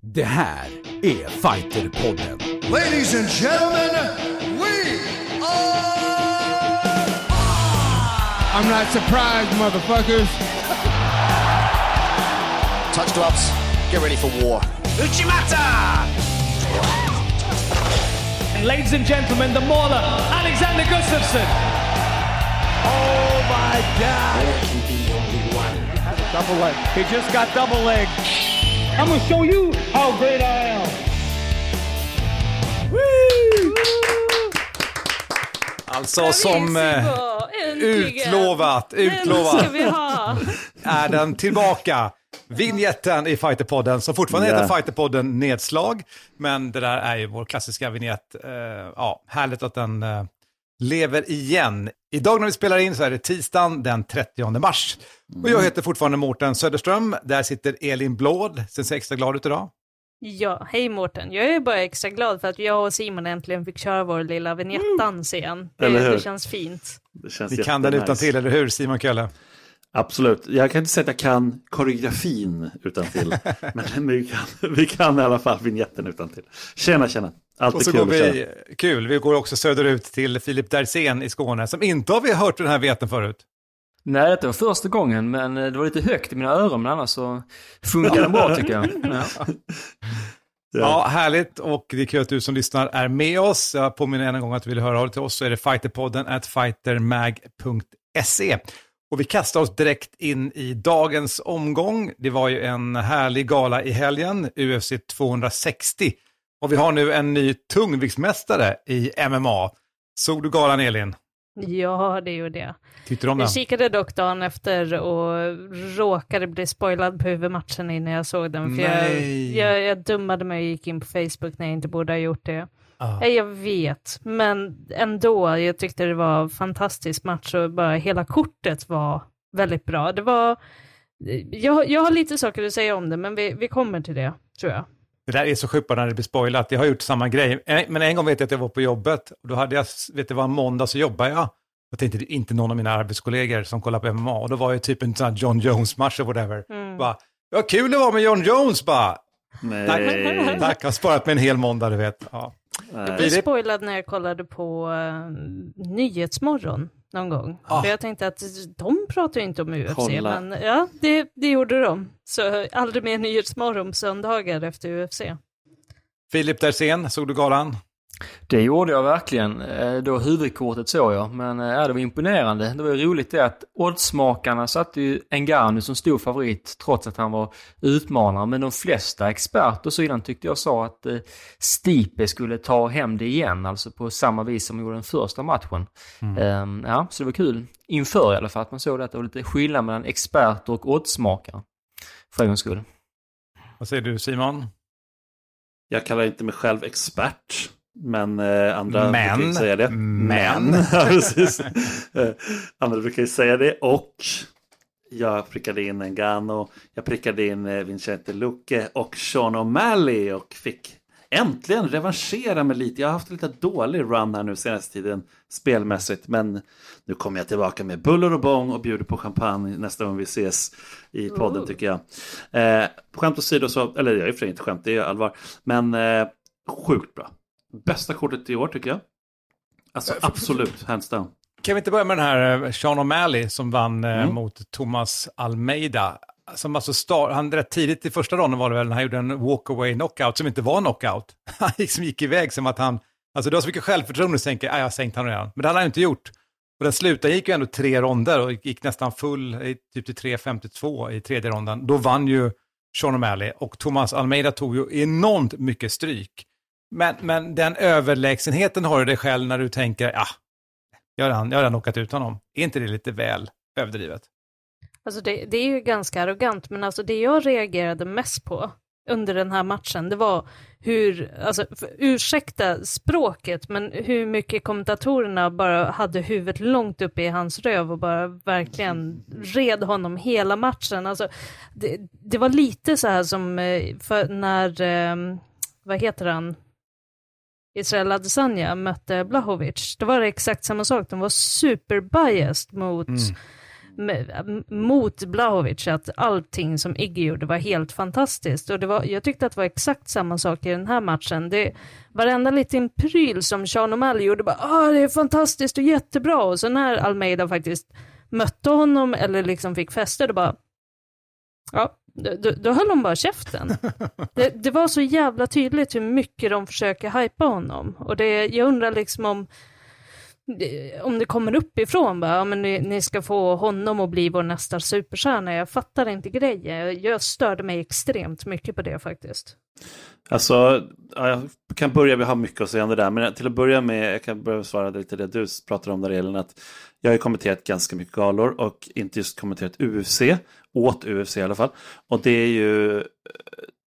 Det här är Fighterpodden. Ladies and gentlemen, we are. I'm not surprised, motherfuckers. Touch gloves. Get ready for war. Uchimata! And ladies and gentlemen, the mauler, Alexander Gustafsson. Oh my God! Double leg. He just got double leg. I'm gonna show you how great I am. Alltså som eh, utlovat, utlovat vi ha. är den tillbaka. Vignetten i Fighterpodden som fortfarande Ja. heter Fighterpodden Nedslag. Men det där är ju vår klassiska vignett. Eh, ja, härligt att den eh, lever igen. Idag när vi spelar in så är det tisdagen den 30 mars. Och jag heter fortfarande Mårten Söderström. Där sitter Elin Blåd. Sen ser extra glad ut idag. Ja, hej Mårten. Jag är bara extra glad för att jag och Simon äntligen fick köra vår lilla vignettdans igen. Det, Eller hur? det känns fint. Det känns Ni kan den utan till, eller hur Simon Kölle? Absolut. Jag kan inte säga att jag kan koreografin utan till. men vi kan, vi kan i alla fall vignetten utan till. Tjena, tjena. Och Alltid så kul går vi, kul, vi går också söderut till Filip Dersén i Skåne, som inte har vi hört den här veten förut. Nej, det var första gången, men eh, det var lite högt i mina öron, men annars så funkar den bra tycker jag. Ja. Ja, härligt och det är kul att du som lyssnar är med oss. Jag påminner än en gång att du vill höra av dig till oss så är det fighterpodden at fightermag.se. Och vi kastar oss direkt in i dagens omgång. Det var ju en härlig gala i helgen, UFC 260. Och vi har nu en ny tungviktsmästare i MMA. Såg du galan Elin? Ja, det gjorde jag. Tyckte du om den? Jag kikade dock dagen efter och råkade bli spoilad på huvudmatchen innan jag såg den. För jag, Nej. jag, jag dummade mig och gick in på Facebook när jag inte borde ha gjort det. Ah. Jag vet, men ändå, jag tyckte det var en fantastisk match och bara hela kortet var väldigt bra. Det var, jag, jag har lite saker att säga om det, men vi, vi kommer till det, tror jag. Det där är så sjukt när det blir spoilat. Jag har gjort samma grej. Eh, Men en gång vet jag att jag var på jobbet. Och då hade jag, vet du vad, en måndag så jobbade jag. Jag tänkte det är inte någon av mina arbetskollegor som kollar på MMA. Och då var jag typ en sån här John Jones-match eller whatever. Mm. Bara, vad kul det var med John Jones bara. Tack, Nej. tack, jag har sparat mig en hel måndag, du vet. Ja. Jag blev spoilad när jag kollade på uh, Nyhetsmorgon någon gång. Ah. För jag tänkte att de pratar ju inte om UFC, Kolla. men ja, det, det gjorde de. Så aldrig mer Nyhetsmorgon söndagar efter UFC. Filip Dersén, såg du galan? Det gjorde jag verkligen. Eh, Då huvudkortet såg jag, men eh, ja, det var imponerande. Det var ju roligt det att oddsmakarna satte ju Ngannou som stor favorit trots att han var utmanare. Men de flesta experter och så vidare tyckte jag sa att eh, Stipe skulle ta hem det igen, alltså på samma vis som de gjorde den första matchen. Ehm, ja, så det var kul. Inför i alla fall, att man såg det att det var lite skillnad mellan experter och oddsmakare. För en gångs skull. Vad säger du Simon? Jag kallar inte mig själv expert. Men eh, andra Men. brukar ju säga det. Men. Ja, precis. Eh, andra brukar ju säga det. Och jag prickade in en Gano. Jag prickade in eh, Vincente Lucke och Sean O'Malley. Och fick äntligen revanschera mig lite. Jag har haft en lite dålig run här nu senaste tiden spelmässigt. Men nu kommer jag tillbaka med buller och bång och bjuder på champagne nästa gång vi ses i podden Ooh. tycker jag. Eh, skämt åsido så, eller jag är för inte skämt, det är allvar. Men eh, sjukt bra. Bästa kortet i år tycker jag. Alltså absolut, hands down. Kan vi inte börja med den här eh, Sean O'Malley som vann eh, Mm. mot Thomas Almeida? Som alltså star- han rätt tidigt i första ronden var det väl, när han gjorde en walkaway knockout som inte var knockout. Han gick, som gick iväg som att han, alltså det var så mycket självförtroende så tänker jag, "Ah, jag har sänkt honom redan. Men det hade han inte gjort. Och den slutade gick ju ändå tre ronder och gick nästan full, typ till 3.52 i tredje ronden. Då vann ju Sean O'Malley och Thomas Almeida tog ju enormt mycket stryk. Men, men den överlägsenheten har du dig själv när du tänker, ja, jag har redan, jag har redan knockat ut honom. Är inte det lite väl överdrivet? Alltså det, det är ju ganska arrogant, men alltså det jag reagerade mest på under den här matchen, det var hur, alltså ursäkta språket, men hur mycket kommentatorerna bara hade huvudet långt upp i hans röv och bara verkligen red honom hela matchen. Alltså, det, det var lite så här som eh, för när, eh, vad heter han, Israel Adesanya mötte Blahovic, då var det exakt samma sak. De var super biased mot med, mot Blahovic att allting som Iggy gjorde var helt fantastiskt. Och det var, jag tyckte att det var exakt samma sak i den här matchen. Det, varenda liten pryl som Sean O'Malley gjorde, bara ah, det är fantastiskt och jättebra. Och så när Almeida faktiskt mötte honom eller liksom fick fäste, då bara Ja, då, då höll hon bara käften. Det, det, var så jävla tydligt hur mycket de försöker hypa honom. Och det, jag undrar liksom om, om det kommer uppifrån, bara, ja, men ni, ni, ska få honom att bli vår nästa superstjärna. Jag fattar inte grejen. Jag störde mig extremt mycket på det faktiskt. Alltså, ja, jag kan börja, vi har mycket att säga om det där, men till att börja med, jag kan börja svara lite det du pratar om där Elin, att jag har ju kommenterat ganska mycket galor och inte just kommenterat UFC, åt UFC i alla fall. Och det är ju, eh,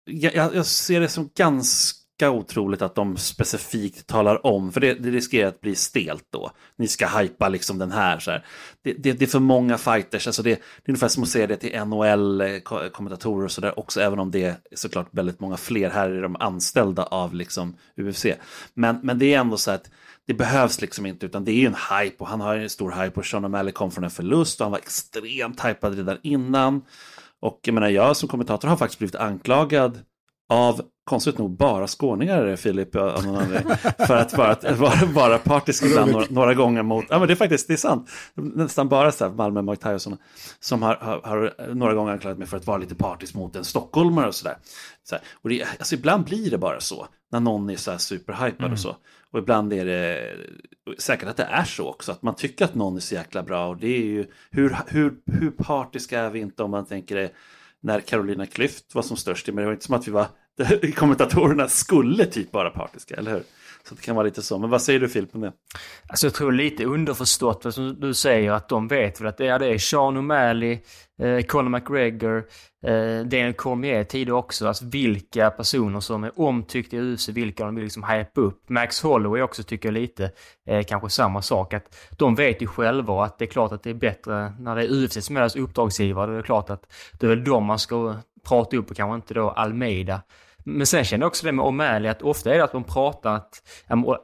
jag, jag ser det som ganska otroligt att de specifikt talar om, för det, det riskerar att bli stelt då. Ni ska hypa liksom den här. Så här. Det, det, det, är för många fighters, alltså det, det är ungefär som att säga det till NHL-kommentatorer eh, och sådär också, även om det är såklart väldigt många fler. Här är de anställda av liksom UFC. Men, men det är ändå så att det behövs liksom inte, utan det är ju en hype och han har en stor hype och Sean O'Malley kom från en förlust och han var extremt hypad redan innan. Och jag menar, jag som kommentator har faktiskt blivit anklagad av, konstigt nog, bara skåningar, Filip, av någon anledning. För att vara, vara, vara partisk ibland några, några, gånger mot, ja men det är faktiskt, det är sant. Nästan bara så här, Malmö, Mike Tyson, som har, har, har, några gånger anklagat mig för att vara lite partisk mot en stockholmare och sådär. Så här. Och det, alltså ibland blir det bara så, när någon är så här superhypad mm. och så. Och ibland är det säkert att det är så också, att man tycker att någon är så jäkla bra. Och det är ju, hur, hur, hur partiska är vi inte om man tänker det när Carolina Klüft var som störst. Men det var inte som att vi var, kommentatorerna skulle typ vara partiska, eller hur? Så det kan vara lite så. Men vad säger du Filip om det? Alltså jag tror lite underförstått, som du säger, att de vet väl att det är, det är Sean O'Malley, eh, Conor McGregor, eh, Daniel Cormier tidigare också. Alltså vilka personer som är omtyckta i UFC, vilka de vill liksom hypa upp. Max Holloway också tycker jag lite eh, kanske samma sak. Att de vet ju själva att det är klart att det är bättre när det är UFC som är deras uppdragsgivare. Det är klart att det är väl de man ska prata upp och kanske inte då Almeida. Men sen känner jag också det med O'Malley att ofta är det att de pratar att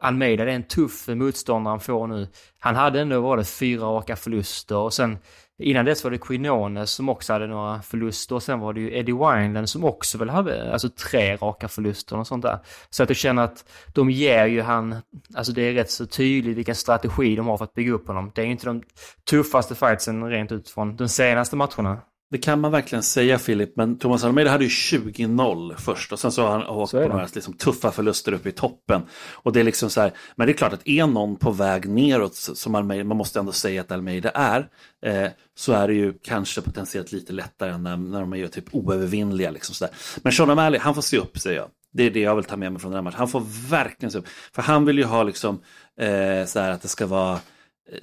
Almeida är en tuff motståndare han får nu. Han hade ändå varit fyra raka förluster och sen innan dess var det Quinones som också hade några förluster och sen var det ju Eddie Wineland som också väl hade alltså tre raka förluster och sånt där. Så att jag känner att de ger ju han, alltså det är rätt så tydligt vilken strategi de har för att bygga upp honom. Det är ju inte de tuffaste fightsen rent ut från de senaste matcherna. Det kan man verkligen säga Filip, men Thomas Almeida hade ju 20-0 först och sen så har han åkt på några liksom, tuffa förluster uppe i toppen. Och det är liksom så här, men det är klart att är någon på väg neråt som Almeida, man måste ändå säga att Almeida är, eh, så är det ju kanske potentiellt lite lättare när, när de är typ oövervinnliga. Liksom så där. Men Sean O'Malley, han får se upp säger jag. Det är det jag vill ta med mig från den här matchen. Han får verkligen se upp. För han vill ju ha liksom, eh, så här att det ska vara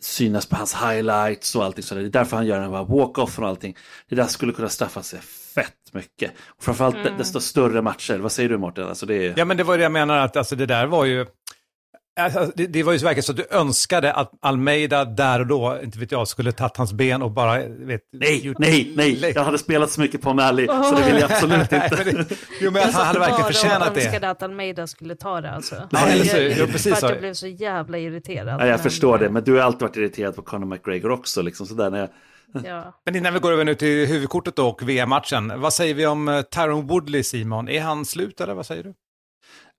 synas på hans highlights och allting sådär. Det är därför han gör den här walk-offen och allting. Det där skulle kunna straffa sig fett mycket. Och framförallt mm. desto större matcher. Vad säger du Mårten? Alltså det är... Ja men det var det jag menar att alltså, det där var ju Alltså, det, det, var ju så verkligen så att du önskade att Almeida där och då, inte vet jag, skulle tagit hans ben och bara... Vet, nej, gjort... nej, nej, jag hade spelat så mycket på Mali oh. så det vill jag absolut inte. nej, det, jo, men han hade verkligen förtjänat det. Jag önskade att Almeida skulle ta det alltså. Ja, eller så, jag, precis för att jag blev så jävla irriterad. Ja, jag förstår det, men du har alltid varit irriterad på Conor McGregor också, liksom sådär när jag... Ja. Men innan vi går över nu till huvudkortet och VM-matchen, vad säger vi om eh, Tyron Woodley, Simon? Är han slut eller vad säger du?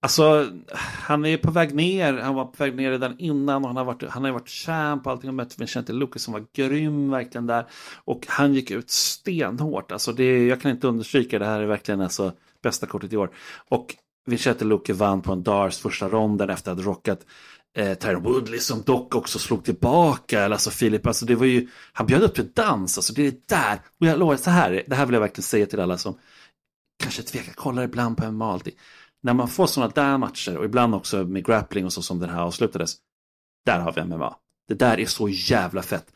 Alltså, han är på väg ner. Han var på väg ner redan innan och han har varit, han har varit champ och allting. Och mött Vincente Lucas som var grym verkligen där. Och han gick ut stenhårt. Alltså det, jag kan inte understryka det här är verkligen alltså bästa kortet i år. Och Vincente Lucas vann på en Dars första ronden efter att ha rockat eh, Tyron Woodley som dock också slog tillbaka. Alltså Filip, alltså det var ju, han bjöd upp till dans. Alltså det är där. Och jag lovar, så här, det här vill jag verkligen säga till alla som kanske tvekar, kollar ibland på MMA alltid när man får sådana där matcher och ibland också med grappling och så som den här avslutades. Där har vi MMA. Det där är så jävla fett.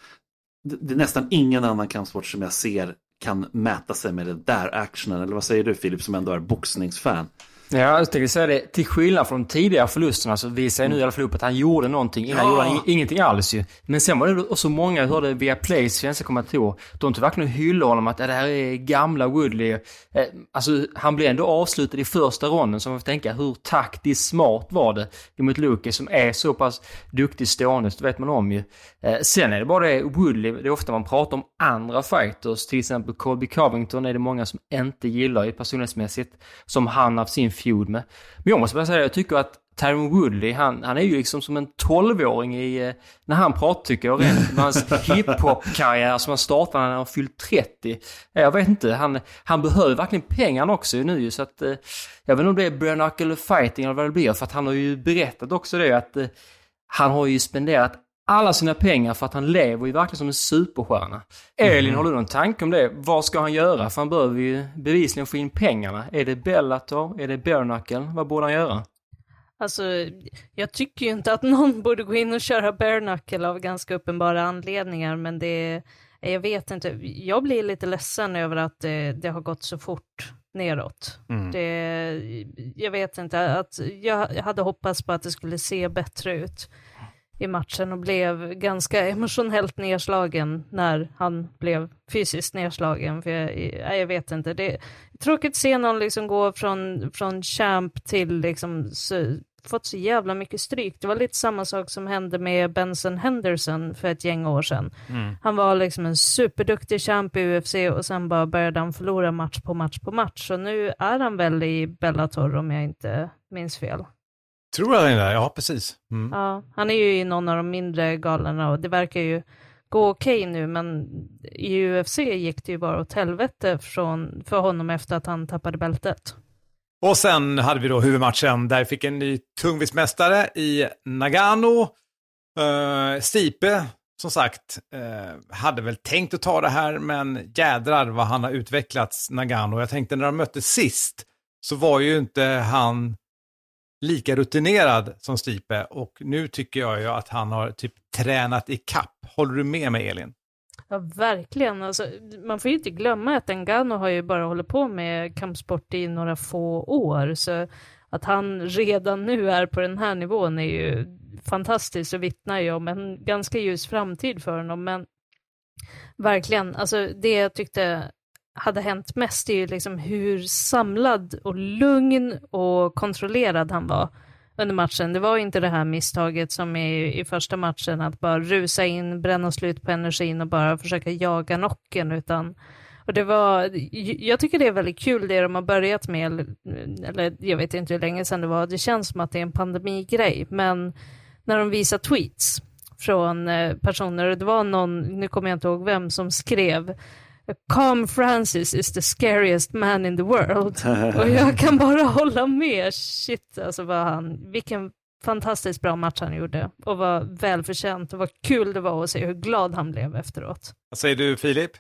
Det, det är nästan ingen annan kampsport som jag ser kan mäta sig med det där actionen. Eller vad säger du Filip som ändå är boxningsfan? Ja, jag tänkte säga det. Till skillnad från de tidigare förlusterna så visar jag nu i alla fall upp att han gjorde någonting. Innan Ja. gjorde han ing- ingenting alls ju. Men sen var det också många, jag hörde via Plays svenska kommentatorer, de tog verkligen och hyllade honom att "Ja, det här är gamla Woodley. Eh, Alltså, han blev ändå avslutad i första ronden, så man får tänka hur taktiskt smart var det emot Lucas som är så pass duktig stående, det vet man om ju. Eh, Sen är det bara det, Woodley, det är ofta man pratar om andra fighters, till exempel Colby Covington är det många som inte gillar ju personlighetsmässigt, som han har sin feud med. Men jag måste bara säga, jag tycker att Tyron Woodley, han, han är ju liksom som en 12-åring i, eh, när han pratar tycker jag, rent med hans hiphop-karriär som han startade när han fyllt 30. Eh, Jag vet inte, han, han behöver verkligen pengarna också nu så att eh, jag vet inte om det är bare knuckle fighting eller vad det blir, för att han har ju berättat också det att eh, han har ju spenderat alla sina pengar för att han lever ju verkligen som en superstjärna. Elin, har du någon tanke om det? Vad ska han göra? För han behöver ju bevisligen få in pengarna. Är det Bellator? Är det bare? Vad borde han göra? Alltså, jag tycker ju inte att någon borde gå in och köra bare av ganska uppenbara anledningar, men det, jag vet inte, jag blir lite ledsen över att det, det har gått så fort neråt. Det, jag vet inte, att jag hade hoppats på att det skulle se bättre ut i matchen och blev ganska emotionellt nedslagen när han blev fysiskt nedslagen. För jag, jag vet inte, det är tråkigt att se någon liksom gå från, från champ till liksom så, fått så jävla mycket stryk. Det var lite samma sak som hände med Benson Henderson för ett gäng år sedan. Han var liksom en superduktig champ i UFC och sen bara började han förlora match på match på match. Så nu är han väl i Bellator om jag inte minns fel. Tror jag det? Ja, precis. Mm. Ja, han är ju i någon av de mindre galorna och det verkar ju gå okej nu, men i UFC gick det ju bara åt helvete från, för honom efter att han tappade bältet. Och sen hade vi då huvudmatchen där vi fick en ny tungviktsmästare i Nagano. Uh, Stipe, som sagt, eh, hade väl tänkt att ta det här, men jädrar vad han har utvecklats, Nagano. Jag tänkte när de möttes sist så var ju inte han lika rutinerad som Stipe och nu tycker jag ju att han har typ tränat i kapp. Håller du med mig Elin? Ja, verkligen. Alltså, man får ju inte glömma att Ngannou har ju bara hållit på med kampsport i några få år, så att han redan nu är på den här nivån är ju fantastiskt och vittnar ju om en ganska ljus framtid för honom, men verkligen, alltså det jag tyckte hade hänt mest är ju liksom hur samlad och lugn och kontrollerad han var under matchen. Det var inte det här misstaget som i, i första matchen, att bara rusa in, bränna slut på energin och bara försöka jaga nocken, utan och det var, jag tycker det är väldigt kul det de har börjat med, eller, jag vet inte hur länge sedan det var, det känns som att det är en pandemigrej, men när de visar tweets från eh, personer, och det var någon, nu kommer jag inte ihåg vem, som skrev Calm Francis is the scariest man in the world. Och jag kan bara hålla med. Shit, alltså vad han, vilken fantastiskt bra match han gjorde. Och vad välförtjänt och vad kul det var att se hur glad han blev efteråt. Vad säger du Filip?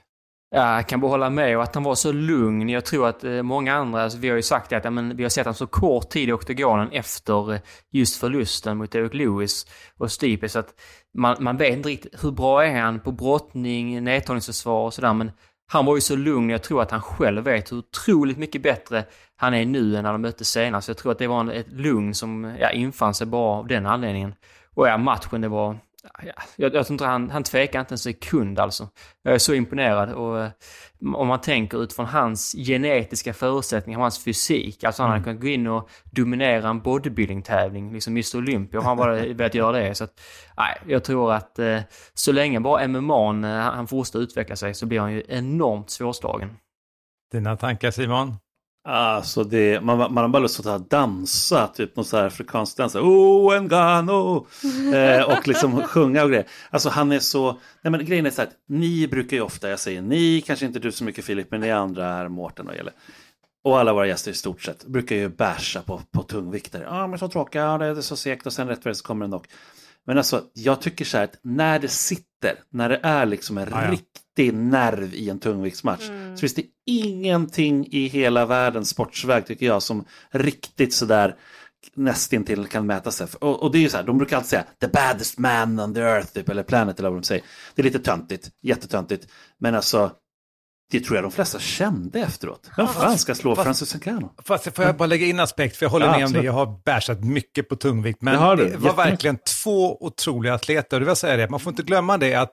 Ja, jag kan bara hålla med och att han var så lugn. Jag tror att eh, många andra, alltså, vi har ju sagt det att ja, men, vi har sett honom så kort tid i oktogonen efter eh, just förlusten mot Eric Lewis och Stipe så att man, man vet inte riktigt hur bra är han på brottning, nedtagningsförsvar och sådär men han var ju så lugn, jag tror att han själv vet hur otroligt mycket bättre han är nu än när de möttes senast. Jag tror att det var en, ett lugn som ja, infann sig bara av den anledningen. Och ja, matchen det var... Ja, jag, jag tror inte han, han tvekar inte en sekund alltså. Jag är så imponerad och eh, om man tänker utifrån hans genetiska förutsättningar, hans fysik. Alltså han hade kunnat gå in och dominera en bodybuilding-tävling, liksom Mr Olympia, om han bara velat göra det. Så att, nej, jag tror att eh, så länge bara MMA eh, han fortsätter utveckla sig så blir han ju enormt svårslagen. Dina tankar Simon? Alltså det, man, man har bara lust att dansa, typ någon sån här afrikansk dans. Oh, Ngano! Eh, och liksom sjunga och grejer. Alltså han är så, nej men grejen är så här, ni brukar ju ofta, jag säger ni, kanske inte du så mycket Filip, men ni andra här, Mårten och Jelle. Och alla våra gäster i stort sett brukar ju basha på, på tungviktare. Ja, ah, men så tråkiga, ja, det är så segt och sen rätt för det så kommer det nog. Men alltså, jag tycker så här att när det sitter, när det är liksom en Ja, ja. riktig nerv i en tungviktsmatch, så finns det ingenting i hela världens sportsväg tycker jag som riktigt sådär nästintill kan mäta sig. Och, och det är ju så här, de brukar alltid säga the baddest man on the earth, typ, eller planet eller vad de säger. Det är lite töntigt, jättetöntigt. Men alltså, det tror jag de flesta kände efteråt. Vem fan ska slå fast- Francis Ngannou? Fast får jag bara lägga in aspekt, för jag håller Ja, med om det. absolut. Jag har bärsat mycket på tungvikt. Det Men du, det var verkligen två otroliga atleter. Och det vill säga det, man får inte glömma det att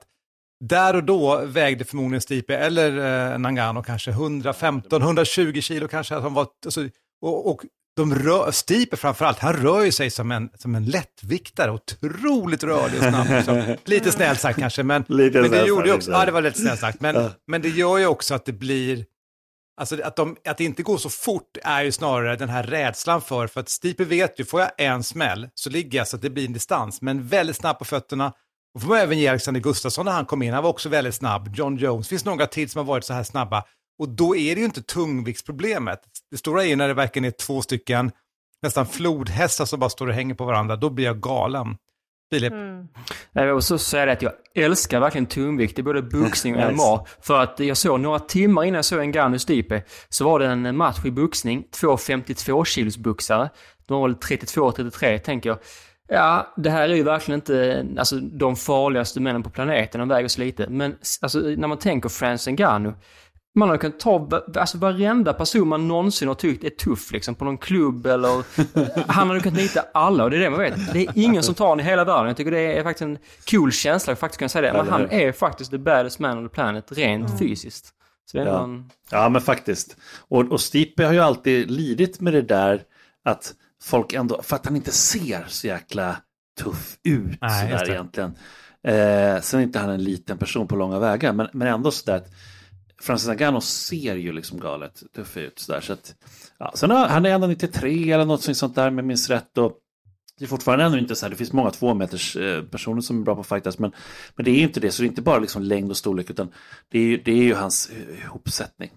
där och då vägde förmodligen Stipe eller eh, Nangano kanske 115-120 kilo kanske. Att han var, alltså, och, och de rör, Stipe framförallt, han rör ju sig som en, som en lättviktare, otroligt rörlig och snabb. Liksom. Lite snällt sagt kanske, men, Lite men det gjorde ju också, ja det var lite snällt sagt, men, Ja. men det gör ju också att det blir, Alltså att, de, att det inte går så fort är ju snarare den här rädslan för, för att Stipe vet ju, får jag en smäll så ligger jag så att det blir en distans, men väldigt snabb på fötterna. Och får man även ge Alexander Gustafsson när han kom in, han var också väldigt snabb. John Jones, finns några till som har varit så här snabba. Och då är det ju inte tungviktsproblemet. Det stora är ju när det verkligen är två stycken nästan flodhästar som bara står och hänger på varandra, då blir jag galen. Filip? Mm. Jag vill också säga det att jag älskar verkligen tungvikt i både boxning och Nice. MMA. För att jag såg några timmar innan jag såg Ngannou Stipe så var det en match i boxning. Två 52 kilos boxare. De var väl 32-33 tänker jag. Ja, det här är ju verkligen inte alltså, de farligaste männen på planeten. De väger så lite. Men alltså, när man tänker Francis Ngannou. Man har kunnat ta alltså, varenda person man någonsin har tyckt är tuff liksom, på någon klubb eller... Han hade kunnat nita alla och det är det man vet. Det är ingen som tar honom i hela världen. Jag tycker det är faktiskt en cool känsla att faktiskt kunna säga det. Men han är faktiskt the baddest man on the planet rent fysiskt. Så det är Ja. en... Ja, men faktiskt. Och, och Stipe har ju alltid lidit med det där att folk ändå, för att han inte ser så jäkla tuff ut Nej, sådär egentligen. Eh, sen är inte han en liten person på långa vägar, men, men ändå sådär att Francis Ngannou ser ju liksom galet tuff ut. Sådär, så att, ja, sen har, han är ändå 93 eller något sånt där jag minns rätt. Och det är fortfarande ändå inte så här, det finns många tvåmeters eh, personer som är bra på fightas, men, men det är inte det, så det är inte bara liksom längd och storlek, utan det är ju, det är ju hans eh, ihopsättning.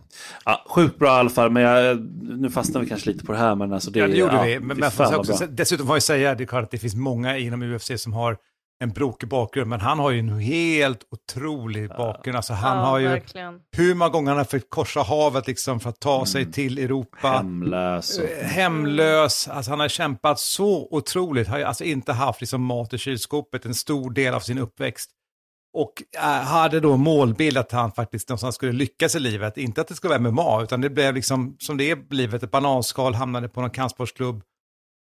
Ja, sjukt bra i alla fall, men jag, nu fastnar vi kanske lite på det här, men alltså det, Ja, det gjorde ja, vi. Men, men också, dessutom får jag säga, det är klart att det finns många inom UFC som har en brokig bakgrund, men han har ju en helt otrolig bakgrund. Alltså han ja, har ju verkligen. hur många gånger han har fått korsa havet liksom för att ta Mm. sig till Europa. Hemlös och... Eh, Hemlös, alltså han har kämpat så otroligt, har ju alltså inte haft liksom mat i kylskåpet en stor del av sin uppväxt. Och äh, hade då målbild att han faktiskt någonstans skulle lyckas i livet. Inte att det skulle vara MMA, utan det blev liksom som det är livet, ett bananskal, hamnade på någon kampsportsklubb.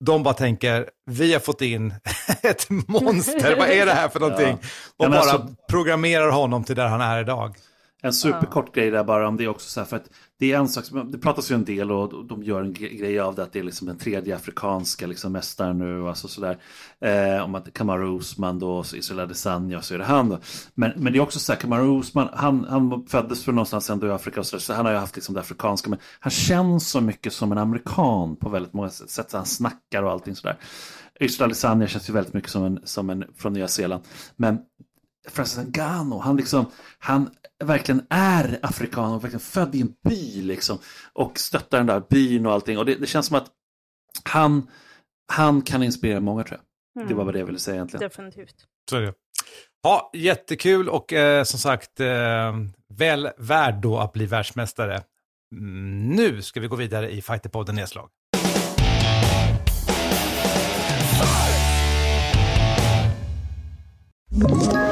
De bara tänker, vi har fått in ett monster, vad är det här för någonting? Och Ja, men bara alltså- programmerar honom till där han är idag. En superkort grej där bara om det också så här, för att det är en sak som, det pratas ju en del och de gör en grej av det att det är liksom den tredje afrikanska liksom mästaren nu, alltså sådär. Eh, om att Kamaru Usman då, och Israel Adesanya, så är det han då. Men, men det är också så här, Kamaru Usman, han, han föddes för någonstans ändå i Afrika och så, där, så han har ju haft liksom det afrikanska, men han känns så mycket som en amerikan på väldigt många sätt, sätt så han snackar och allting sådär. Israel Adesanya känns ju väldigt mycket som en, som en från Nya Zeeland. Men Francis Ngannou, han liksom, han verkligen är afrikan och verkligen född i en by liksom. Och stöttar den där byn och allting. Och det, det känns som att han, han kan inspirera många tror jag. Det var bara det jag ville säga egentligen. Definitivt. Så är det. Ja, jättekul och eh, som sagt, eh, väl värd då att bli världsmästare. Mm, nu ska vi gå vidare i Fighterpodden Nedslag. Ett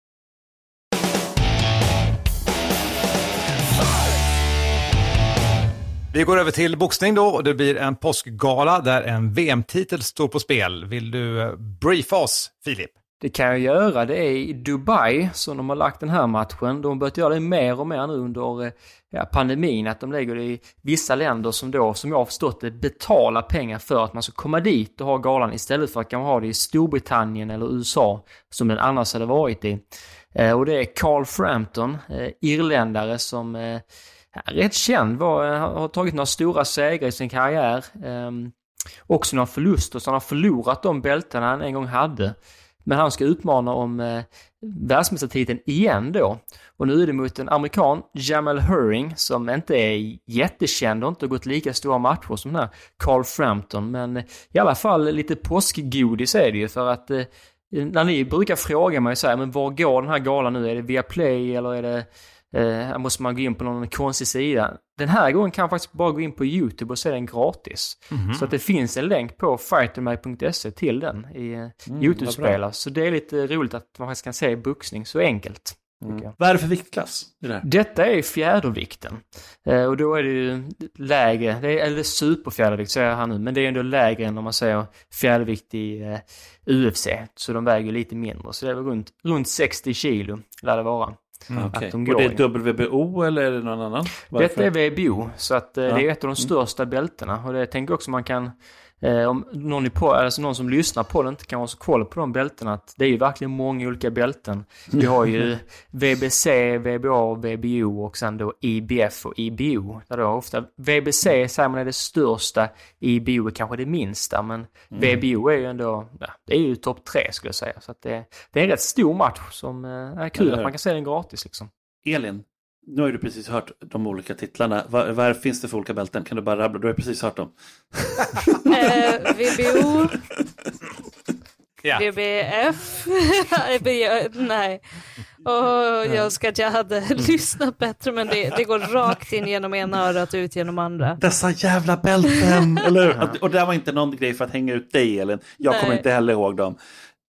Vi går över till boxning då och det blir en påskgala där en VM-titel står på spel. Vill du eh, briefa oss, Filip? Det kan jag göra. Det är i Dubai som de har lagt den här matchen. De har börjat göra det mer och mer nu under eh, ja, pandemin. Att de lägger det i vissa länder som då, som jag har förstått det, betalar pengar för att man ska komma dit och ha galan istället för att man ha det i Storbritannien eller USA som den annars hade varit i. Eh, och det är Carl Frampton, irländare som rätt känd, var, eh, har tagit några stora segrar i sin karriär. Um, också några förluster, så han har förlorat de bältena han en gång hade. Men han ska utmana om eh, världsmästartiteln igen då. Och nu är det mot en amerikan, Jamal Hurring, som inte är jättekänd och inte gått lika stora matcher som den här Carl Frampton. Men eh, i alla fall lite påskgodis är det ju för att eh, när ni brukar fråga mig så här, men var går den här galan nu? Är det via Play eller är det Eh, måste man gå in på någon konstig sida. Den här gången kan man faktiskt bara gå in på YouTube och se den gratis. Mhm. Så att det finns en länk på fightermag.se till den i eh, Mm, YouTube-spelare. Så det är lite roligt att man faktiskt kan se boxning så enkelt. jag. Vad är det för viktklass det här? Detta är fjädervikten. Eh, och då är det ju lägre, det är, eller superfjädervikt säger jag här nu, men det är ändå lägre än om man säger fjädervikt i eh, UFC. Så de väger lite mindre. Så det är väl runt, runt 60 kilo, lär det vara. Mm, Att de Och går det i. är WBO eller är det någon annan? Detta är WBO, så att eh, Ja. det är ett av de största bältena. Och det jag tänker också man kan, eh, om någon, på, alltså någon som lyssnar på det inte kan ha så koll på de bältena, att det är ju verkligen många olika bälten. Vi har ju VBC, VBA, VBO och sen då IBF och IBO. Där då ofta, VBC säger man är det största, IBO är kanske det minsta, men Mm. VBO är ju ändå, ja, det är ju topp tre skulle jag säga. Så det, det är en rätt stor match som eh, är kul att man kan se den gratis liksom. Elin, nu har du precis hört de olika titlarna. Vad, vad finns det för olika bälten? Kan du bara rabbla? Du har precis hört dem. Eh, VBO, Ja. VBF, V- nej. Och jag önskar att jag hade lyssnat bättre men det, det går rakt in genom ena örat och ut genom andra. Dessa jävla bälten! Eller hur? Och det var inte någon grej för att hänga ut dig Elin. Jag kommer Nej. inte heller ihåg dem.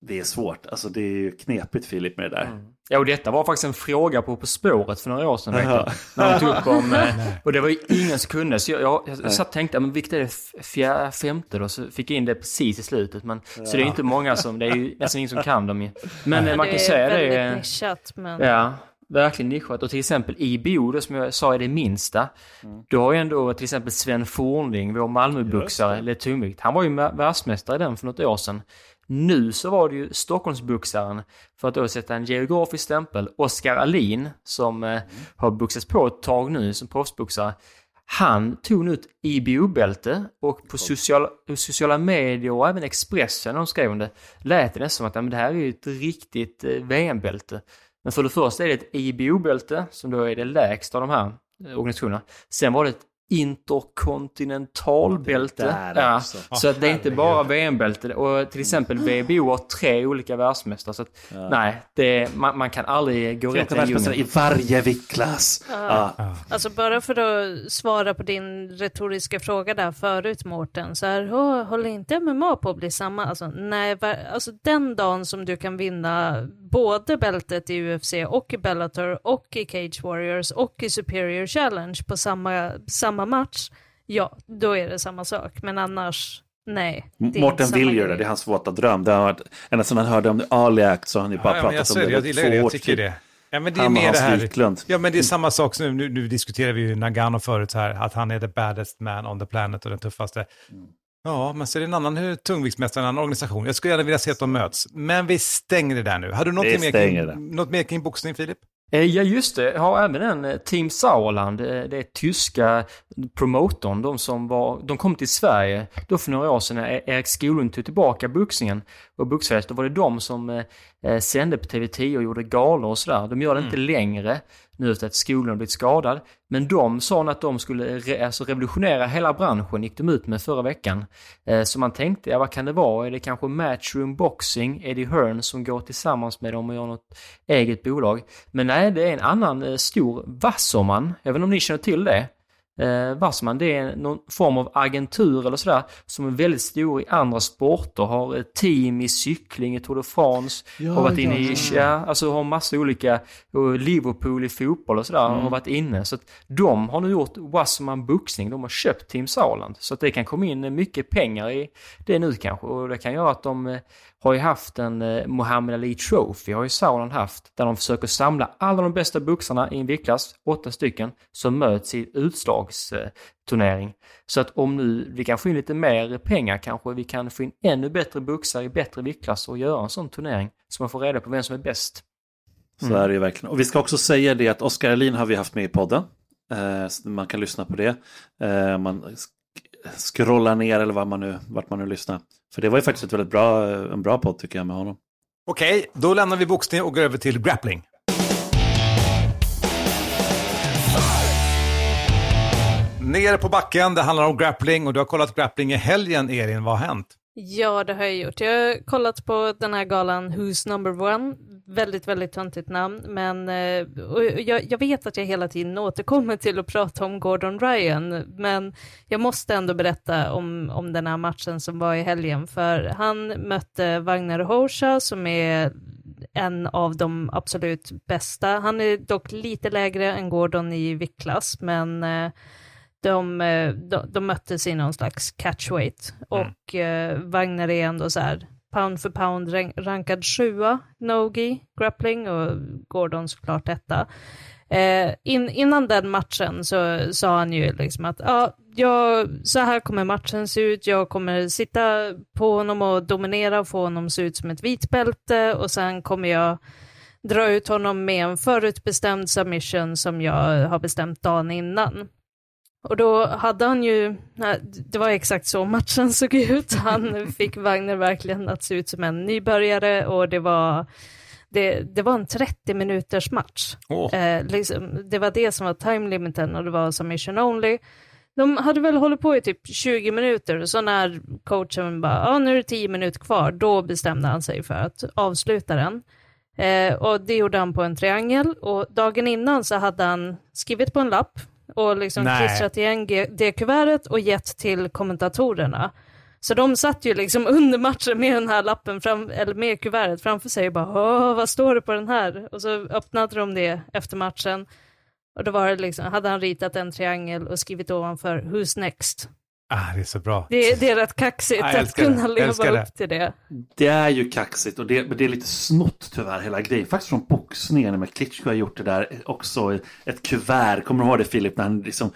Det är svårt. Alltså det är knepigt Filip med det där. Ja, och detta var faktiskt en fråga på På spåret för några år sedan. Vet jag, när de tog upp om... eh, Och det var ju ingen som kunde. Så jag, jag, jag satt och tänkte, men vilket är det fjär, femte då? Så fick jag in det precis i slutet. Men, Så det är inte många som... Det är ju nästan ingen som kan dem ju. Men eh, man kan det säga är det... väldigt är- nischat men... Ja, verkligen nischat. Och till exempel IBO, det som jag sa är det minsta. Du har ju ändå till exempel Sven Fornling, vår Malmöboxare, eller tungvikt. Han var ju världsmästare i den för något år sedan. Nu så var det ju Stockholmsboxaren, för att då sätta en geografisk stämpel, Oskar Alin, som eh, har boxats på ett tag nu som proffsboxare. Han tog nu ett IBO-bälte och på sociala, sociala medier och även Expressen de skrev om det lät det nästan som att men det här är ju ett riktigt eh, VM-bälte. Men för det första är det ett IBO-bälte som då är det lägsta av de här eh, organisationerna. Sen var det ett interkontinentalbälte. Ja, så att det är inte bara VM-bälte. Och till exempel VBO har tre olika världsmästare. Så att, nej, det, man, man kan aldrig gå rätt i världsmästare i varje viktklass. Ja. Alltså bara för att svara på din retoriska fråga där förut Mårten, så här, "Åh, håller inte MMA på att bli samma? Alltså, nej, alltså den dagen som du kan vinna både bältet i UFC och i Bellator och i Cage Warriors och i Superior Challenge på samma, samma match, ja, då är det samma sak. Men annars, nej. Mårten samma vill göra det, det är hans våta dröm. Det har varit, ända sedan han hörde om Ali Act så har han ju bara Ja, pratat om det. jag i gillar två det, jag tycker det. Ja, men det är Han mer det här. Wiklund. Ja, men det är samma sak som nu, nu diskuterar vi ju Nagano förut här, att han är the baddest man on the planet och den tuffaste. Ja, men så är det en annan tungviktsmästare, en annan organisation. Jag skulle gärna vilja se att de möts. Men vi stänger det där nu. Har du något, mer kring, det. något mer kring boxning, Filip? Eh, Ja just det, jag har även en eh, Team Sauerland, eh, det är tyska promotorn, de som var, de kom till Sverige då för några år sedan när E- Erik Skoglund tog tillbaka boxningen och boxfest, då var det de som eh, sände på TV10 och gjorde galor och sådär. De gör det inte längre nu efter att skolan blivit skadad. Men de sa att de skulle re, alltså revolutionera hela branschen, gick de ut med förra veckan. Eh, så man tänkte, ja vad kan det vara? Är det kanske Matchroom Boxing, Eddie Hearn som går tillsammans med dem och gör något eget bolag? Men nej, det är en annan eh, stor Wasserman. Jag vet inte om ni känner till det? Eh, Wasserman, det är någon form av agentur eller sådär som är väldigt stor i andra sporter. Har ett team i cykling, i Tour de France, har varit inne i, ja, alltså har massa olika, och Liverpool i fotboll och sådär har varit inne. Så att de har nu gjort Wasserman Boxning, de har köpt Team Sauerland. Så att det kan komma in mycket pengar i det nu kanske och det kan göra att de eh, har ju haft en eh, Muhammad Ali Trophy, har ju Sauerland haft, där de försöker samla alla de bästa boxarna i en viktklass, åtta stycken, som möts i utslagsturnering. Så att om nu vi kan få in lite mer pengar kanske vi kan få in ännu bättre boxare i bättre viktklasser och göra en sån turnering. Så man får reda på vem som är bäst. Så är det ju verkligen. Och vi ska också säga det att Oskar Alin har vi haft med i podden. Eh, så man kan lyssna på det. Eh, man scrollar ner eller var man nu, vart man nu lyssnar. För det var ju faktiskt ett väldigt bra, en bra podd tycker jag med honom. Okej, då lämnar vi boxning och går över till grappling. Ner på backen, det handlar om grappling och du har kollat grappling i helgen, Elin. Vad har hänt? Ja, det har jag gjort. Jag har kollat på den här galan Who's Number One. Väldigt, väldigt töntigt namn, men eh, och jag, jag vet att jag hela tiden återkommer till att prata om Gordon Ryan, men jag måste ändå berätta om, om den här matchen som var i helgen, för han mötte Wagner Hosha som är en av de absolut bästa. Han är dock lite lägre än Gordon i viktklass, men eh, de, eh, de, de möttes i någon slags catchweight och eh, Wagner är ändå så här pound för pound rank, rankad sjua, Nogi, grappling och Gordon såklart etta. Eh, in, innan den matchen så sa han ju liksom att ja, jag, så här kommer matchen se ut, jag kommer sitta på honom och dominera och få honom se ut som ett vitbälte och sen kommer jag dra ut honom med en förutbestämd submission som jag har bestämt dagen innan. Och då hade han ju, det var exakt så matchen såg ut. Han fick Wagner verkligen att se ut som en nybörjare och det var, det, det var en 30 minuters match. Åh. Eh, liksom, det var det som var time limiten och det var submission only. De hade väl hållit på i typ 20 minuter och så när coachen bara, ja nu är det 10 minuter kvar, då bestämde han sig för att avsluta den. Eh, och det gjorde han på en triangel och dagen innan så hade han skrivit på en lapp och liksom Nej. klistrat igen det kuvertet och gett till kommentatorerna. Så de satt ju liksom under matchen med den här lappen, fram, eller med kuvertet framför sig och bara Åh, vad står det på den här? Och så öppnade de det efter matchen. Och då var det liksom, hade han ritat en triangel och skrivit ovanför Who's next? Ah, det är så bra. Det, det är rätt kaxigt jag att kunna det. leva det. upp till det. Det är ju kaxigt och det, men det är lite snott tyvärr hela grejen. Faktiskt från boxningen med Klitschko har gjort det där också. Ett kuvert, kommer du ihåg det Filip? När han liksom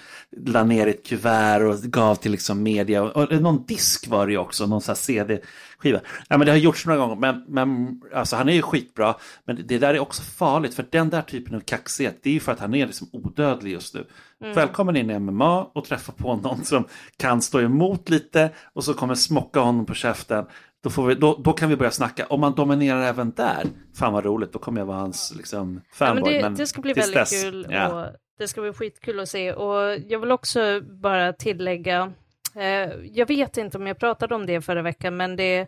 la ner ett kuvert och gav till liksom media. Och, och någon disk var det ju också, någon sån här CD-skiva. Ja, men det har gjorts några gånger, men, men alltså, han är ju skitbra. Men det där är också farligt, för den där typen av kaxighet, det är ju för att han är liksom odödlig just nu. Mm. Välkommen in i MMA och träffa på någon som kan stå emot lite och så kommer smocka honom på käften. Då, får vi, då, då kan vi börja snacka. Om man dominerar även där, fan vad roligt, då kommer jag vara hans liksom, Ja, fanboy. men det, Men det ska bli väldigt dess, kul ja. och det ska bli skitkul att se. Och jag vill också bara tillägga, eh, jag vet inte om jag pratade om det förra veckan, men det,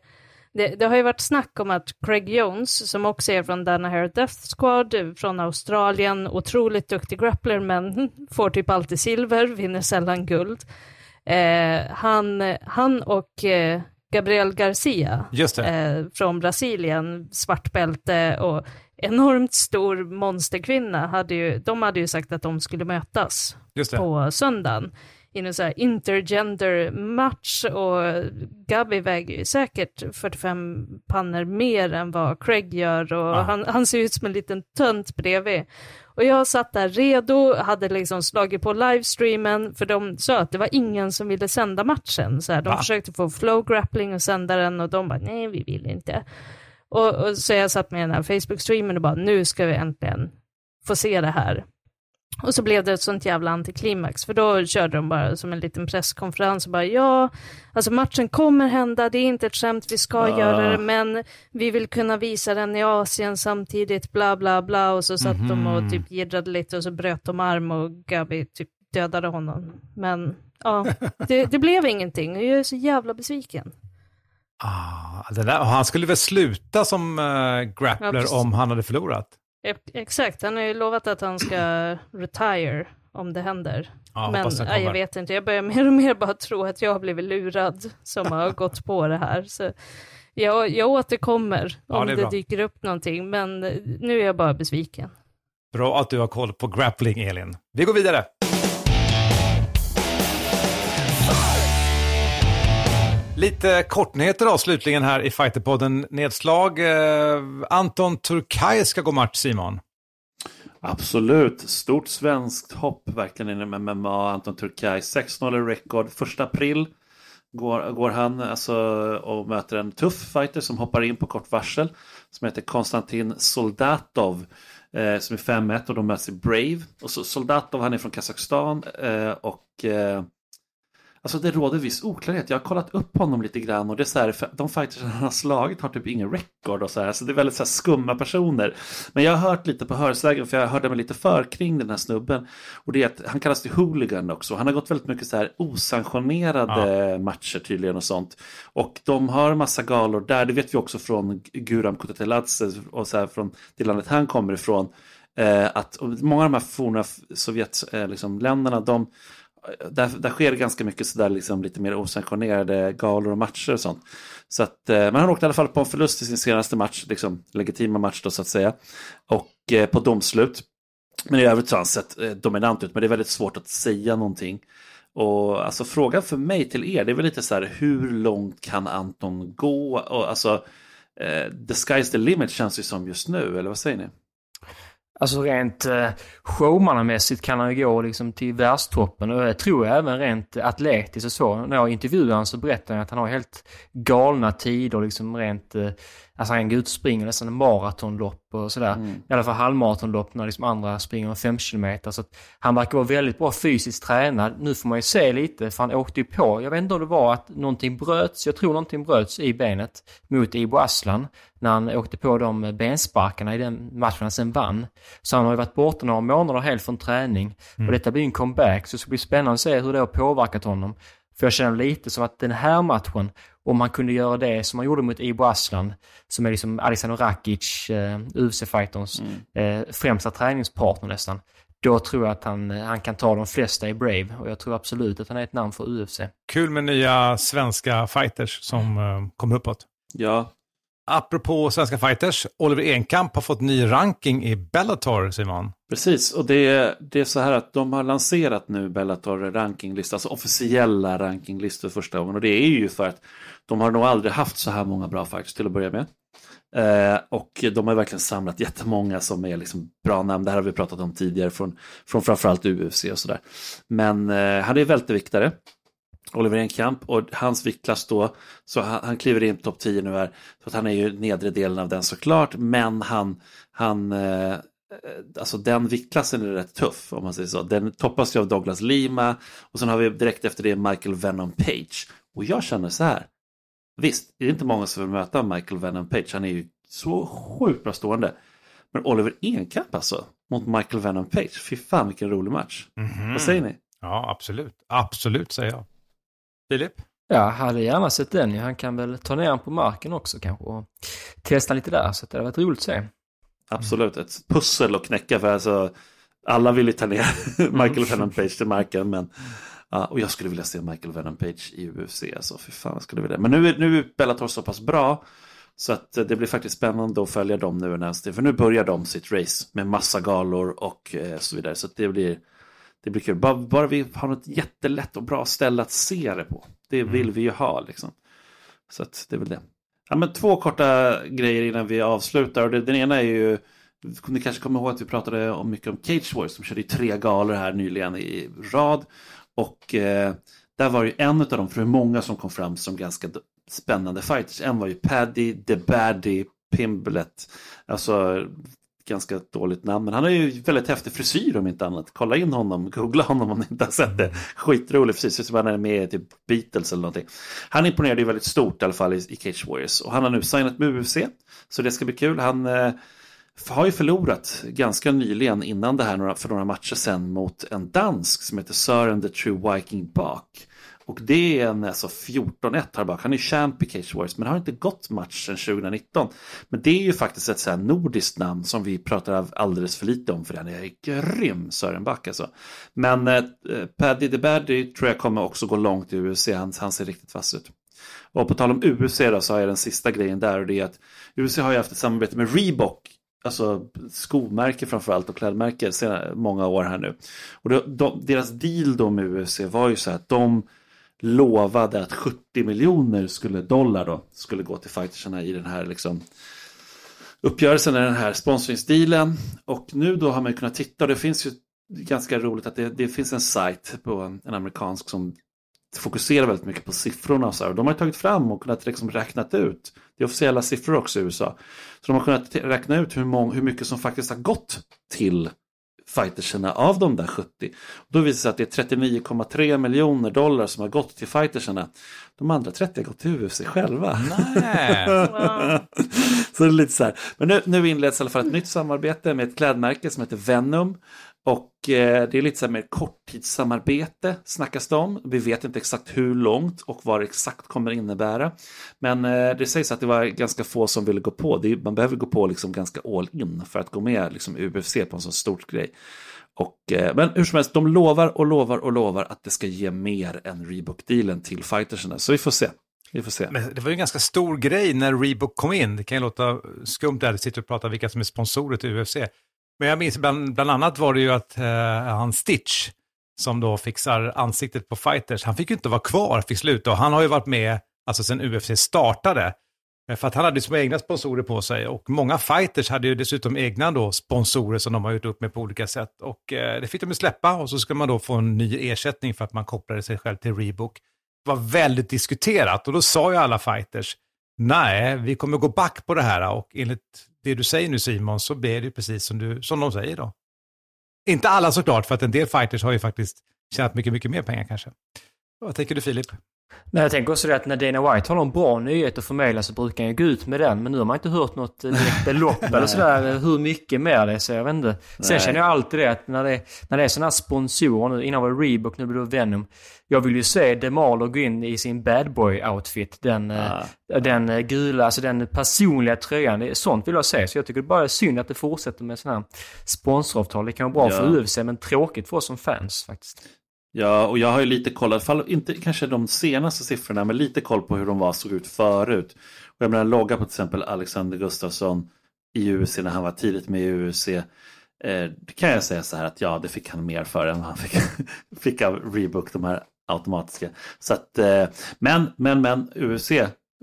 det, det har ju varit snack om att Craig Jones, som också är från Danaher Death Squad, från Australien, otroligt duktig grappler, men får typ alltid silver, vinner sällan guld. Eh, han, han och eh, Gabriel Garcia eh, från Brasilien, svartbälte och enormt stor monsterkvinna, hade ju, de hade ju sagt att de skulle mötas på söndagen i en så här intergender-match och Gabi väger ju säkert 45 pannor mer än vad Craig gör och Ja. han, han ser ut som en liten tönt bredvid. Och jag satt där redo, hade liksom slagit på livestreamen, för de sa att det var ingen som ville sända matchen. Så här, de Va? försökte få flow grappling och sända den och de bara nej, vi vill inte. Och, och så jag satt med den här Facebook-streamen och bara nu ska vi äntligen få se det här. Och så blev det ett sånt jävla antiklimax, för då körde de bara som en liten presskonferens och bara ja, alltså matchen kommer hända, det är inte ett skämt, vi ska Ah. göra det, men vi vill kunna visa den i Asien samtidigt, bla bla bla, och så satt de och typ jiddrade lite och så bröt de arm och Gabi typ dödade honom. Men ja, det, det blev ingenting och jag är så jävla besviken. Ah, där, och han skulle väl sluta som uh, grappler Ja, om han hade förlorat? Ex- Exakt, han har ju lovat att han ska retire om det händer. Ja, Men nej, jag vet inte, jag börjar mer och mer bara tro att jag har blivit lurad som har gått på det här. Så jag, jag återkommer Ja, om det är det, bra. dyker upp någonting, men nu är jag bara besviken. Bra att du har koll på grappling, Elin. Vi går vidare. Lite kortnyheter då, slutligen här i Fighterpodden. Nedslag. Eh, Anton Turkaj ska gå match, Simon. Absolut, stort svenskt hopp verkligen inom MMA. Anton Turkaj, 6-0 i record. Första april går, går han alltså, och möter en tuff fighter som hoppar in på kort varsel. Som heter Konstantin Soldatov. Eh, som är 5-1 och de möts i Brave. Och så Soldatov han är från Kazakstan. Eh, och eh, Alltså det råder viss oklarhet. Jag har kollat upp honom lite grann och det är så här, de fighters han har slagit har typ ingen record och så här. Så det är väldigt så skumma personer. Men jag har hört lite på hörsägen för jag hörde mig lite för kring den här snubben. Och det är att han kallas till hooligan också. Han har gått väldigt mycket så här osanktionerade matcher tydligen och sånt. Och de har massa galor där. Det vet vi också från Guram Kutateladze och så här från det landet han kommer ifrån. Eh, att många av de här forna Sovjetländerna, eh, liksom, länderna, de där, där sker ganska mycket sådär liksom lite mer osanktionerade galor och matcher och sånt. Så att, eh, men han åkte i alla fall på en förlust i sin senaste match, liksom legitima match då så att säga. Och eh, på domslut. Men i övrigt så har han sett eh, dominant ut, men det är väldigt svårt att säga någonting. Och alltså frågan för mig till er, det är väl lite så här, hur långt kan Anton gå? Och alltså, eh, the sky's the limit känns ju som just nu, eller vad säger ni? Alltså rent eh, showmannamässigt kan han ju gå liksom till världstoppen och jag tror även rent atletiskt och så. När jag intervjuade honom så berättade han att han har helt galna tider liksom rent eh, Alltså han går ut och springer nästan en maratonlopp och sådär. Mm. I alla fall halvmaratonlopp när liksom andra springer en 5 km. Så han verkar vara väldigt bra fysiskt tränad. Nu får man ju se lite, för han åkte ju på, jag vet inte om det var att någonting bröts, jag tror någonting bröts i benet mot Ibo Aslan när han åkte på de bensparkarna i den matchen han sen vann. Så han har ju varit borta några månader helt från träning. Mm. Och detta blir en comeback, så det ska bli spännande att se hur det har påverkat honom. För jag känner lite som att den här matchen, om man kunde göra det som man gjorde mot Ibo Aslan, som är liksom Alexander Rakic, eh, UFC-fighterns mm. eh, främsta träningspartner nästan. Då tror jag att han, eh, han kan ta de flesta i Brave och jag tror absolut att han är ett namn för UFC. Kul med nya svenska fighters som eh, kommer uppåt. Ja. Apropå svenska fighters, Oliver Enkamp har fått ny ranking i Bellator, Simon. Precis, och det är, det är så här att de har lanserat nu Bellator rankinglista, alltså officiella rankinglistor första gången. Och det är ju för att de har nog aldrig haft så här många bra fighters till att börja med. Eh, och de har verkligen samlat jättemånga som är liksom bra namn. Det här har vi pratat om tidigare från, från framförallt UFC och sådär. Men eh, han är välteviktare. Oliver Enkamp och hans viktklass då, så han, han kliver in på topp 10 nu här. Så att han är ju nedre delen av den såklart, men han, han eh, alltså den viktklassen är rätt tuff om man säger så. Den toppas ju av Douglas Lima och sen har vi direkt efter det Michael Venom Page. Och jag känner så här, visst, det är inte många som vill möta Michael Venom Page, han är ju så sjukt bra stående. Men Oliver Enkamp alltså, mot Michael Venom Page, fy fan vilken rolig match. Mm -hmm. Vad säger ni? Ja, absolut. Absolut säger jag. Filip? Ja, hade gärna sett den. Han kan väl ta ner den på marken också kanske och testa lite där. Så det hade varit roligt att se. Absolut, ett pussel att knäcka för alltså alla vill ju ta ner Michael Venom Page till marken men ja, och jag skulle vilja se Michael Venom Page i UFC alltså, för fan skulle vilja Men nu, nu är Bellator så pass bra så att det blir faktiskt spännande att följa dem nu närmast för nu börjar de sitt race med massa galor och eh, så vidare så det blir det blir kul. Bara, bara vi har något jättelätt och bra ställe att se det på. Det vill mm. vi ju ha liksom. Så att det är väl det. Ja, men två korta grejer innan vi avslutar. Och det, den ena är ju, ni kanske kommer ihåg att vi pratade om mycket om Cage Wars som körde tre galor här nyligen i rad. Och eh, där var ju en av dem, för det är många som kom fram som ganska spännande fighters. En var ju Paddy, The Baddy, Pimblet. Alltså ganska dåligt namn. Men han har ju väldigt häftig frisyr om inte annat. Kolla in honom, googla honom om ni inte har sett det. Skitrolig frisyr, ser ut som han är med i typ Beatles eller någonting. Han imponerade ju väldigt stort i alla fall i, i Cage Warriors. Och han har nu signat med UFC. Så det ska bli kul. Han eh, har ju förlorat ganska nyligen innan det här för några matcher sen mot en dansk som heter Sören the True Viking Bak. Och det är en alltså 14-1 här bak. Han är champ i Cage Wars men har inte gått match sedan 2019. Men det är ju faktiskt ett så här nordiskt namn som vi pratar alldeles för lite om för den är grym Sören Back alltså. Men eh, eh, Paddy the Baddy tror jag kommer också gå långt i UFC. Han, han ser riktigt vass ut. Och på tal om UFC då så har jag den sista grejen där och det är att UFC har ju haft ett samarbete med Reebok alltså skomärke framförallt och klädmärke sedan många år här nu. Och då, de, deras deal då med UFC var ju så här att de lovade att 70 miljoner skulle dollar då skulle gå till fightersarna i den här liksom uppgörelsen, den här sponsringsdealen. Och nu då har man kunnat titta och det finns ju ganska roligt att det, det finns en sajt på en, en, amerikansk som fokuserar väldigt mycket på siffrorna så här. De har tagit fram och kunnat liksom räknat ut, det är officiella siffror också i USA, så de har kunnat räkna ut hur, mång, hur mycket som faktiskt har gått till fightersarna av de där 70. Då visar det sig att det är 39,3 miljoner dollar som har gått till fightersarna. De andra 30 har gått till UFC själva. Nej. så det är lite så här. Men nu, nu inleds i alla fall ett nytt samarbete med ett klädmärke som heter Venom. Och eh, det är lite så här mer korttidssamarbete snackas det om. Vi vet inte exakt hur långt och vad det exakt kommer innebära. Men eh, det sägs att det var ganska få som ville gå på. Det är, man behöver gå på liksom ganska all in för att gå med liksom, UFC på en så stort grej. Och, eh, men hur som helst, de lovar och lovar och lovar att det ska ge mer än rebook-dealen till fightersarna. Så vi får se. Vi får se. Men det var ju en ganska stor grej när Reebok kom in. Det kan ju låta skumt där, sitter och pratar vilka som är sponsorer till UFC. Men jag minns bland, bland annat var det ju att eh, han Stitch, som då fixar ansiktet på fighters, han fick ju inte vara kvar, fick sluta. Och han har ju varit med, alltså sen UFC startade. Eh, för att han hade ju små egna sponsorer på sig och många fighters hade ju dessutom egna då sponsorer som de har gjort upp med på olika sätt. Och eh, det fick de ju släppa och så ska man då få en ny ersättning för att man kopplade sig själv till Reebok. Det var väldigt diskuterat och då sa ju alla fighters, nej, vi kommer gå back på det här och enligt det du säger nu Simon så blir det ju precis som, du, som de säger då. Inte alla såklart, för att en del fighters har ju faktiskt tjänat mycket, mycket mer pengar kanske. Vad tänker du Filip? Nej, jag tänker också det att när Dana White har någon bra nyhet att förmedla så brukar han ju gå ut med den. Men nu har man inte hört något eh, direkt belopp eller sådär eh, hur mycket mer det är. Så jag vet inte. Sen Nej. känner jag alltid det att när det, när det är sådana här sponsorer nu, innan var det Reebok, nu blir det Venom. Jag vill ju se DeMarlo gå in i sin bad boy outfit Den, eh, den eh, gula, alltså den personliga tröjan. Det sånt vill jag se. Så jag tycker det bara är synd att det fortsätter med sådana här sponsoravtal. Det kan vara bra Ja. för UFC men tråkigt för oss som fans faktiskt. Ja, och jag har ju lite koll, fall inte kanske de senaste siffrorna, men lite koll på hur de var, såg ut förut. Och jag menar, logga på till exempel Alexander Gustafsson i UC när han var tidigt med i UC. Eh, det kan jag säga så här att ja, det fick han mer för än vad han fick, fick av Rebook, de här automatiska. Så att, eh, men, men, men, UC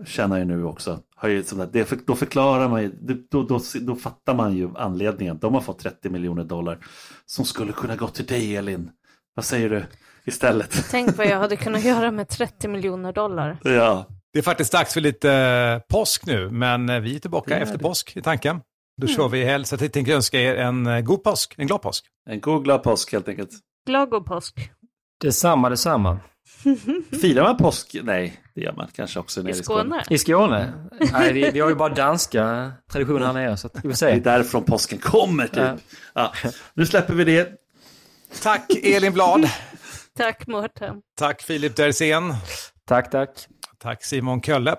tjänar ju nu också. Har ju, sånt där, det, för- då förklarar man ju, då, då, då fattar man ju anledningen. De har fått 30 miljoner dollar som skulle kunna gå till dig Elin. Vad säger du istället? Tänk vad jag hade kunnat göra med 30 miljoner dollar. Ja, Det är faktiskt dags för lite eh, påsk nu, men eh, vi är tillbaka är efter det. påsk i tanken. Då kör vi i helg, så jag tänkte önska er en eh, god påsk, en glad påsk. en god glad påsk helt enkelt. Glad god påsk. Detsamma, detsamma. Firar man påsk? Nej, det gör man kanske också nere I i Skåne. I Skåne? Nej, vi, vi har ju bara danska traditioner här nere, så att vi får Det är se. därifrån påsken kommer typ. Ja. Ja. Nu släpper vi det. Tack Elin Blad, Tack Mårten. tack Filip Dersén, Tack, tack. tack Simon Kölle.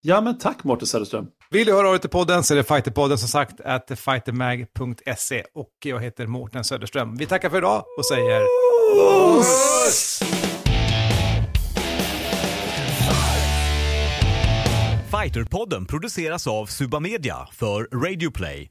Ja, men tack Mårten Söderström. Vill du höra av dig till podden så är det Fighterpodden som sagt, at fightermag.se och jag heter Mårten Söderström. Vi tackar för idag och säger... Fighterpodden produceras av Suba Media för Radio Play.